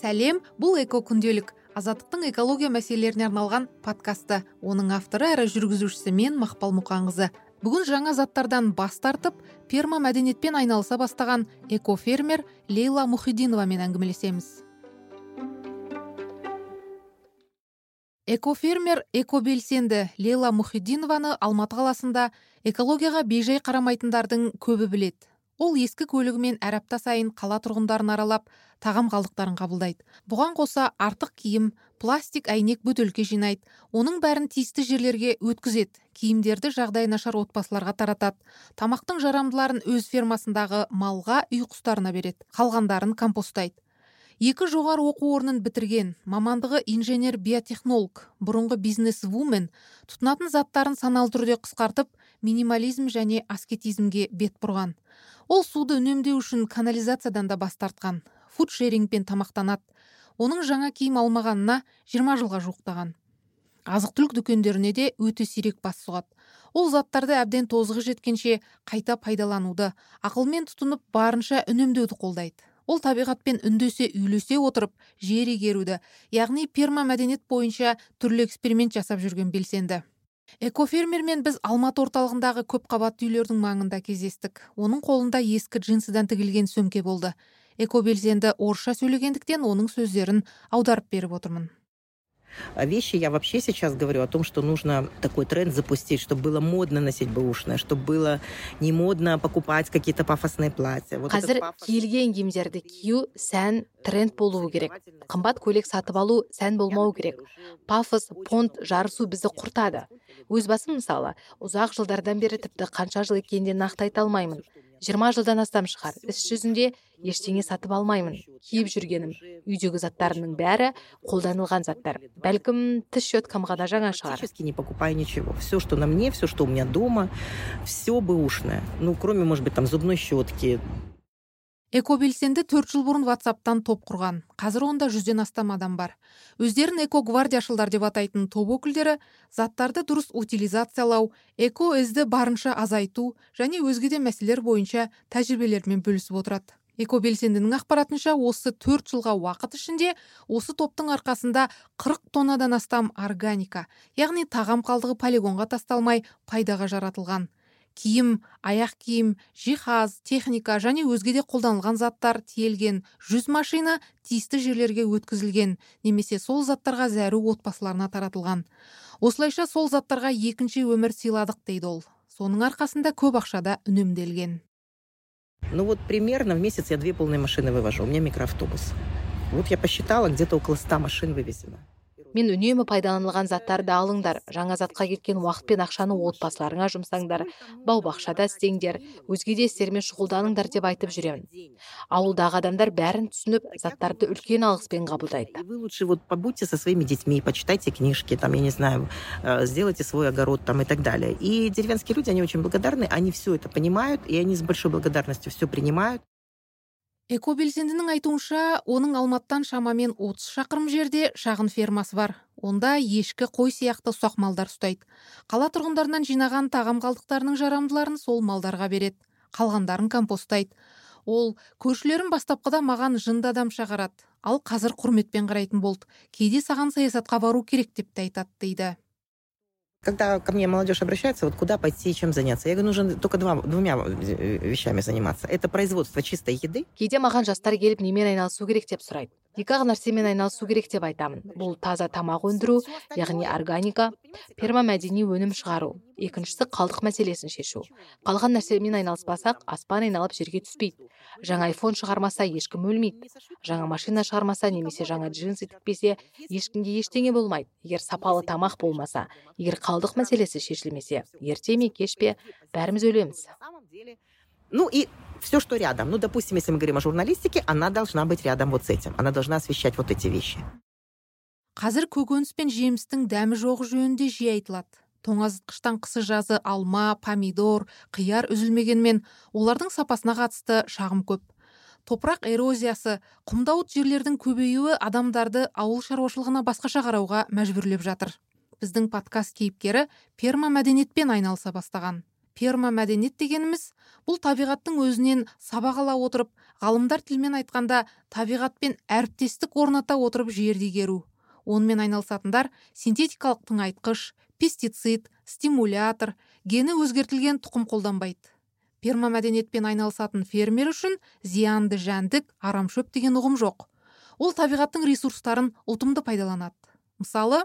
сәлем бұл эко күнделік азаттықтың экология мәселелеріне арналған подкасты. Оның авторы әрі жүргізушісі мен мақпал мұқанқызы. Бүгін жаңа заттардан бас тартып перма мәдениетпен айналыса бастаған экофермер лейла мұхидиновамен әңгімелесеміз. Экофермер экобелсенді лейла мұхидинованы алматы қаласында экологияға бейжай қарамайтындардың көбі білет. Ол ескі көлігімен әр апта сайын қала тұрғындарын аралап тағам қалдықтарын қабылдайды. Бұған қоса артық киім пластик әйнек бөтелке жинайды. Оның бәрін тиісті жерлерге өткізеді. Киімдерді жағдайы нашар отбасыларға таратады. Тамақтың жарамдыларын өз фермасындағы малға үй құстарына береді. Қалғандарын компостайды. Екі жоғары оқу орнын бітірген мамандығы инженер биотехнолог бұрынғы бизнес вумен тұтынатын заттарын саналы түрде қысқартып минимализм және аскетизмге бет бұрған. Ол суды үнемдеу үшін канализациядан да бас тартқан фудшерингпен тамақтанады. Оның жаңа киім алмағанына жиырма жылға жуықтаған. Азық түлік дүкендеріне де өте сирек бас сұғады. Ол заттарды әбден тозығы жеткенше қайта пайдалануды ақылмен тұтынып барынша үнемдеуді қолдайды. Ол табиғатпен үндесе үйлесе отырып жер игеруді яғни пермамәдениет бойынша түрлі эксперимент жасап жүрген белсенді. Экофермермен біз алматы орталығындағы көпқабатты үйлердің маңында кездестік. Оның қолында ескі джинсыдан тігілген сөмке болды. Экобелсенді орысша сөйлегендіктен оның сөздерін аударып беріп отырмын. Вещи. Я вообще сейчас говорю о том, что нужно такой тренд запустить, чтобы было модно носить бэушное, чтобы было не модно покупать какие-то пафосные платья. Вот қазір пафос... киілген киімдерді кию сән тренд болуы керек. Қымбат көйлек сатып алу сән болмау керек. Пафос понт жарысу бізді құртады. Өз басым мысалы ұзақ жылдардан бері тіпті қанша жыл екенін нақты айта алмаймын. Жиырма жылдан астам шығар. Іс жүзінде ештеңе сатып алмаймын. Киіп жүргенім. Үйдегі заттарымның бәрі қолданылған заттар. Бәлкім тіс щеткам ғана жаңа шығар. Не покупаю ничего. Все что на мне все что у меня дома все бэушное. Ну кроме может быть там зубной щетки экобелсенді төрт жыл бұрын ватсаптан топ құрған. Қазір онда жүзден астам адам бар. Өздерін эко гвардияшылдар деп атайтын топ өкілдері заттарды дұрыс утилизациялау эко ізді барынша азайту және өзге де мәселелер бойынша тәжірибелерімен бөлісіп отырады. Экобелсендінің ақпаратынша осы төрт жылға уақыт ішінде осы топтың арқасында 40 тоннадан астам органика яғни тағам қалдығы полигонға тасталмай пайдаға жаратылған. Киім аяқ киім жиһаз техника және өзге де қолданылған заттар тиелген. Жүз машина тиісті жерлерге өткізілген немесе сол заттарға зәру отбасыларына таратылған. Осылайша сол заттарға екінші өмір сыйладық дейді ол. Соның арқасында көп ақшада үнемделген. Ну вот примерно в месяц я две полные машины вывожу у меня микроавтобус. Вот я посчитала где то около ста машин вывезено. Мен үнемі пайдаланылған заттарды алыңдар. Жаңа затқа кеткен уақыт пен ақшаны отбасыларыңа жұмсаңдар. Бау бақшада істеңдер. Өзге де істермен шұғылданыңдар деп айтып жүремін. Ауылдағы адамдар бәрін түсініп заттарды үлкен алғыспен қабылдайды. Вы лучше вот побудьте со своими детьми почитайте книжки там я не знаю э, сделайте свой огород там и так далее. И деревенские люди они очень благодарны они все это понимают и они с большой благодарностью все принимают. Экобелсендінің айтуынша оның алматыдан шамамен 30 шақырым жерде шағын фермасы бар. Онда ешкі қой сияқты ұсақ малдар ұстайды. Қала тұрғындарынан жинаған тағам қалдықтарының жарамдыларын сол малдарға береді. Қалғандарын компостайды. Ол көршілерім бастапқыда маған жынды адамша қарады ал қазір құрметпен қарайтын болды. Кейде саған саясатқа бару керек деп те айтады дейді. Когда ко мне молодежь обращается, вот куда пойти и чем заняться, я говорю, нужно только два, двумя вещами заниматься. Это производство чистой еды. Екі ақ нәрсемен айналысу керек деп айтамын. Бұл таза тамақ өндіру яғни органика пермамәдени өнім шығару. Екіншісі қалдық мәселесін шешу. Қалған нәрсемен айналыспасақ аспан айналып жерге түспейді. Жаңа айфон шығармаса ешкім өлмейді. Жаңа машина шығармаса немесе жаңа джинсы тікпесе ешкімге ештеңе болмайды. Егер сапалы тамақ болмаса егер қалдық мәселесі шешілмесе ерте ме кеш пе бәріміз өлеміз. Ну и все, что рядом. Ну, допустим, если мы говорим о журналистике, она должна быть рядом вот с этим. Она должна освещать вот эти вещи. қазір көкөніс пен жемістің дәмі жоғы жөнінде жиі айтылады тоңазытқыштан қысы жазы алма помидор қияр үзілмегенмен олардың сапасына қатысты шағым көп топырақ эрозиясы құмдауыт жерлердің көбеюі адамдарды ауыл шаруашылығына басқаша қарауға мәжбүрлеп жатыр біздің подкаст кейіпкері перма мәдениетпен айналыса бастаған пермамәдениет дегеніміз бұл табиғаттың өзінен сабақ ала отырып ғалымдар тілмен айтқанда табиғатпен әріптестік орната отырып жерді игеру. Онымен айналысатындар синтетикалық тыңайтқыш пестицид стимулятор гені өзгертілген тұқым қолданбайды. Пермамәдениетпен айналысатын фермер үшін зиянды жәндік арамшөп деген ұғым жоқ. Ол табиғаттың ресурстарын ұтымды пайдаланады. Мысалы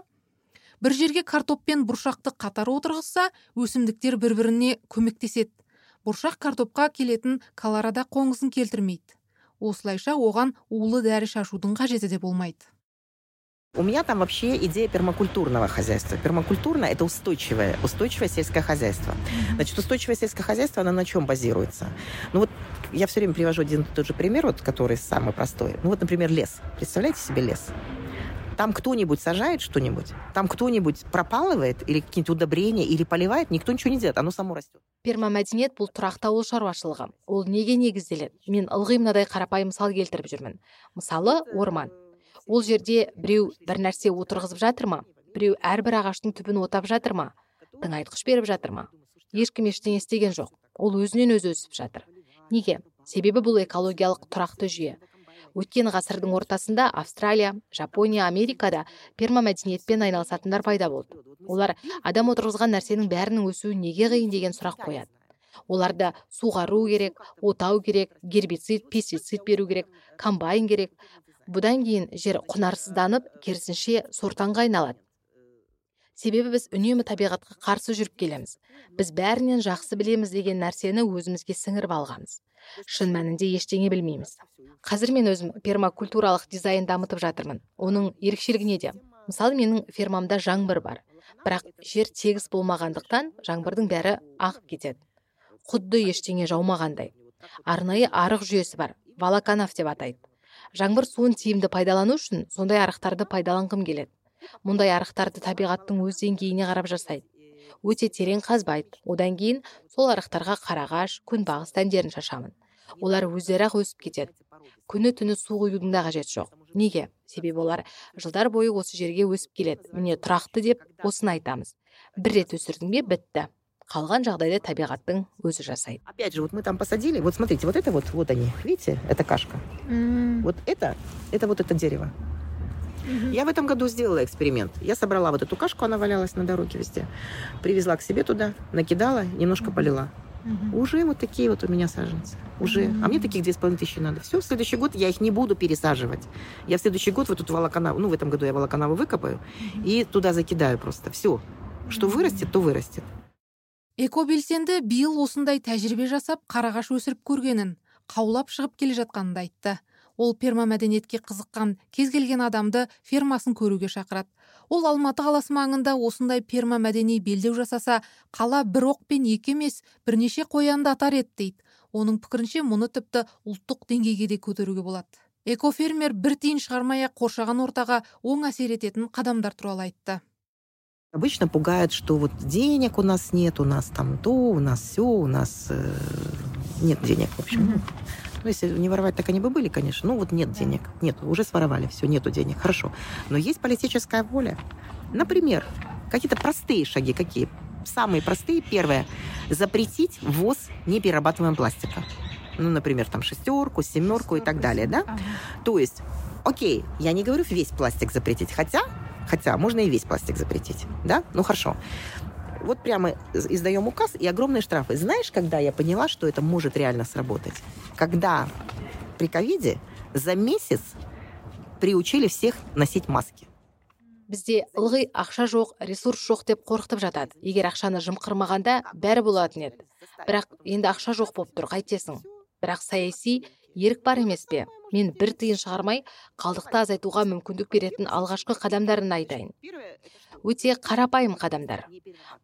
бір жерге картоп пен бұршақты қатар отырғызса өсімдіктер бір біріне көмектеседі бұршақ картопқа келетін колорадо қоңызын келтірмейді осылайша оған улы дәрі шашудың қажеті де болмайды У меня там вообще идея пермакультурного хозяйства. Пермакультурно – это устойчивое, устойчивое сельское хозяйство. Значит, устойчивое сельское хозяйство, оно на чем базируется? Ну вот я все время привожу один и тот же пример, вот, который самый простой. Ну вот, например, лес. Представляете себе лес? Там кто-нибудь сажает что-нибудь, там кто-нибудь пропалывает или какие-нибудь удобрения, или поливает, никто ничего не делает, оно само растет. пермамәдениет бұл тұрақты ауыл шаруашылығы ол неге негізделеді мен ылғи мынадай қарапайым мысал келтіріп жүрмін. Мысалы орман. Ол жерде біреу бір нәрсе отырғызып жатыр ма біреу әрбір ағаштың түбін отап жатыр ма тыңайтқыш беріп жатыр ма ешкім ештеңе істеген жоқ. Ол өзінен өзі өсіп жатыр. Неге? Себебі бұл экологиялық тұрақты жүйе. Өткен ғасырдың ортасында австралия жапония америкада пермамәдениетпен айналысатындар пайда болды. Олар адам отырғызған нәрсенің бәрінің өсуі неге қиын деген сұрақ қояды. Оларда суғару керек отау керек гербицид пестицид беру керек комбайн керек. Бұдан кейін жер құнарсызданып керісінше сортаңға айналады. Себебі біз үнемі табиғатқа қарсы жүріп келеміз. Біз бәрінен жақсы білеміз деген нәрсені өзімізге сіңіріп алғанбыз. Шын мәнінде ештеңе білмейміз. Қазір мен өзім пермакультуралық дизайн дамытып жатырмын. Оның ерекшелігі неде? Мысалы менің фермамда жаңбыр бар. Бірақ жер тегіс болмағандықтан жаңбырдың бәрі ағып кетеді. Құдды ештеңе жаумағандай. Арнайы арық жүйесі бар. Волоканав деп атайды. Жаңбыр суын тиімді пайдалану үшін сондай арықтарды пайдаланғым келеді. Мұндай арықтарды табиғаттың өз деңгейіне қарап жасайды. Өте терең қазбайды одан кейін сол арықтарға қарағаш күнбағыс дәндерін шашамын. Олар өздері ақ өсіп кетеді. Күні түні су құюдың да қажеті жоқ. Неге? Себебі олар жылдар бойы осы жерге өсіп келеді. Міне тұрақты деп осыны айтамыз. Бір рет өсірдің бе бітті. Қалған жағдайда табиғаттың өзі жасайды. Опять же, вот мы там посадили, вот смотрите, вот это вот, вот они, видите, это кашка. Вот это, это вот это дерево. Я в этом году сделала эксперимент. Я собрала вот эту кашку, она валялась на дороге везде. Привезла к себе туда, накидала, немножко полила. Уже вот такие вот у меня саженцы. Уже. А мне таких две с половиной тысячи надо. Все, в следующий год я их не буду пересаживать. Я в следующий год вот эту волоконаву, ну, в этом году я волоконаву выкопаю и туда закидаю просто. Все. Что вырастет, то вырастет. экобелсенді биыл осындай тәжірибе жасап қарағаш өсіріп көргенін қаулап шығып келе жатқанын да айтты ол пермамәдениетке қызыққан кез келген адамды фермасын көруге шақырады. Ол алматы қаласы маңында осындай пермамәдени белдеу жасаса қала бір оқпен екі емес бірнеше қоянды атар еді дейді. Оның пікірінше мұны тіпті ұлттық деңгейге де көтеруге болады. Экофермер бір тиын шығармай ақ қоршаған ортаға оң әсер ететін қадамдар туралы айтты. Обычно пугает, что вот денег у нас нет, у нас там то, у нас все, у нас э, нет денег, в общем. Ну, если не воровать, так они бы были, конечно. Ну, вот нет денег. Нет, уже своровали, все, нету денег. Хорошо. Но есть политическая воля. Например, какие-то простые шаги. Какие? Самые простые. Первое. Запретить ввоз неперерабатываемого пластика. Ну, например, там шестерку, семерку и так далее, да? То есть, окей, я не говорю весь пластик запретить, хотя, хотя можно и весь пластик запретить, да? Ну, хорошо Вот прямо издаем указ и огромные штрафы. Знаешь, когда я поняла, что это может реально сработать? Когда при ковиде за месяц приучили всех носить маски. бізде ылғи ақша жоқ ресурс жоқ деп қорқытып жатады егер ақшаны жымқырмағанда бәрі болатын еді бірақ енді ақша жоқ болып тұр қайтесің бірақ саяси ерік бар емес пе Мен бір тиын шығармай қалдықты азайтуға мүмкіндік беретін алғашқы қадамдарын айтайын. Өте қарапайым қадамдар.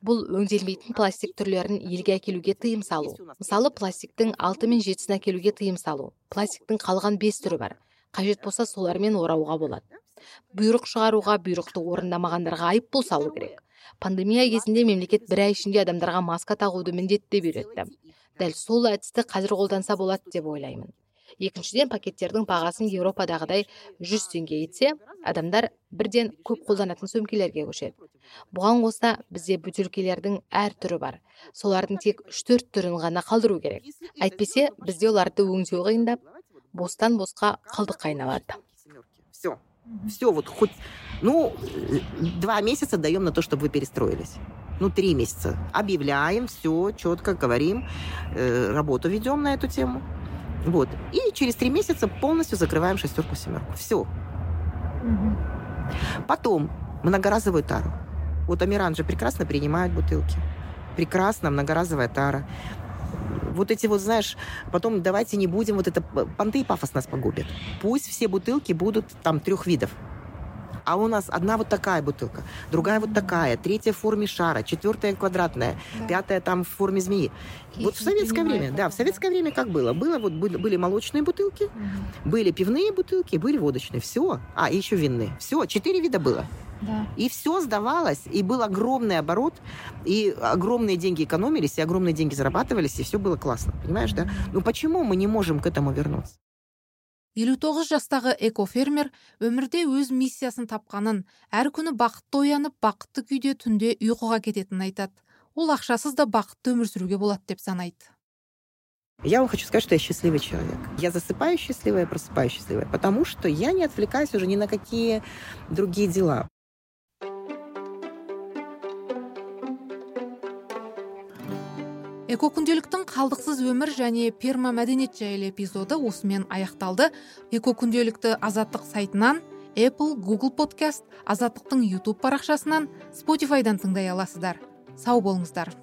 Бұл өңделмейтін пластик түрлерін елге әкелуге тыйым салу. Мысалы пластиктің алты мен жетісін әкелуге тыйым салу. Пластиктің қалған бес түрі бар. Қажет болса солармен орауға болады. Бұйрық шығаруға бұйрықты орындамағандарға айыппұл салу керек. Пандемия кезінде мемлекет бір ай ішінде адамдарға маска тағуды міндетті деп үйретті. Дәл сол әдісті қазір қолданса болады деп ойлаймын. Екіншіден пакеттердің бағасын еуропадағыдай жүз теңге етсе адамдар бірден көп қолданатын сөмкелерге көшеді. Бұған қоса бізде бөтелкелердің әр түрі бар. Солардың тек үш төрт түрін ғана қалдыру керек. Әйтпесе бізде оларды өңдеу қиындап бостан босқа қалдыққа айналады все все вот хоть ну два месяца даем на то чтобы вы перестроились. Ну, три месяца. Объявляем, все, четко говорим, э, работу ведем на эту тему. Вот. И через три месяца полностью закрываем шестерку, семерку. Все. Угу. Потом многоразовую тару. Вот Амиран же прекрасно принимает бутылки. Прекрасно, многоразовая тара. Вот эти вот, знаешь, потом давайте не будем, вот это понты и пафос нас погубит. Пусть все бутылки будут там трех видов а у нас одна вот такая бутылка, другая вот такая, третья в форме шара, четвертая квадратная, да. пятая там в форме змеи. Я вот в советское время, это. да, в советское время как было? Было вот были, были молочные бутылки, угу. были пивные бутылки, были водочные, все, а и еще винные, все, четыре вида было. Да. И все сдавалось, и был огромный оборот, и огромные деньги экономились, и огромные деньги зарабатывались, и все было классно, понимаешь, да? Ну почему мы не можем к этому вернуться? Елу тоғыз жастағы экофермер өмірде өз миссиясын тапқанын әр күні бақытты оянып бақытты күйде түнде ұйқыға кететінін айтады ол ақшасыз да бақытты өмір сүруге болады деп санайды Я вам хочу сказать, что я счастливый человек. Я засыпаю счастливая, просыпаюсь счастливая, потому что я не отвлекаюсь уже ни на какие другие дела. Эко күнделіктің қалдықсыз өмір және перма мәдениет жайлы эпизоды осымен аяқталды. Эко күнделікті азаттық сайтынан apple google подкаст азаттықтың YouTube парақшасынан спотифайдан тыңдай аласыздар. Сау болыңыздар.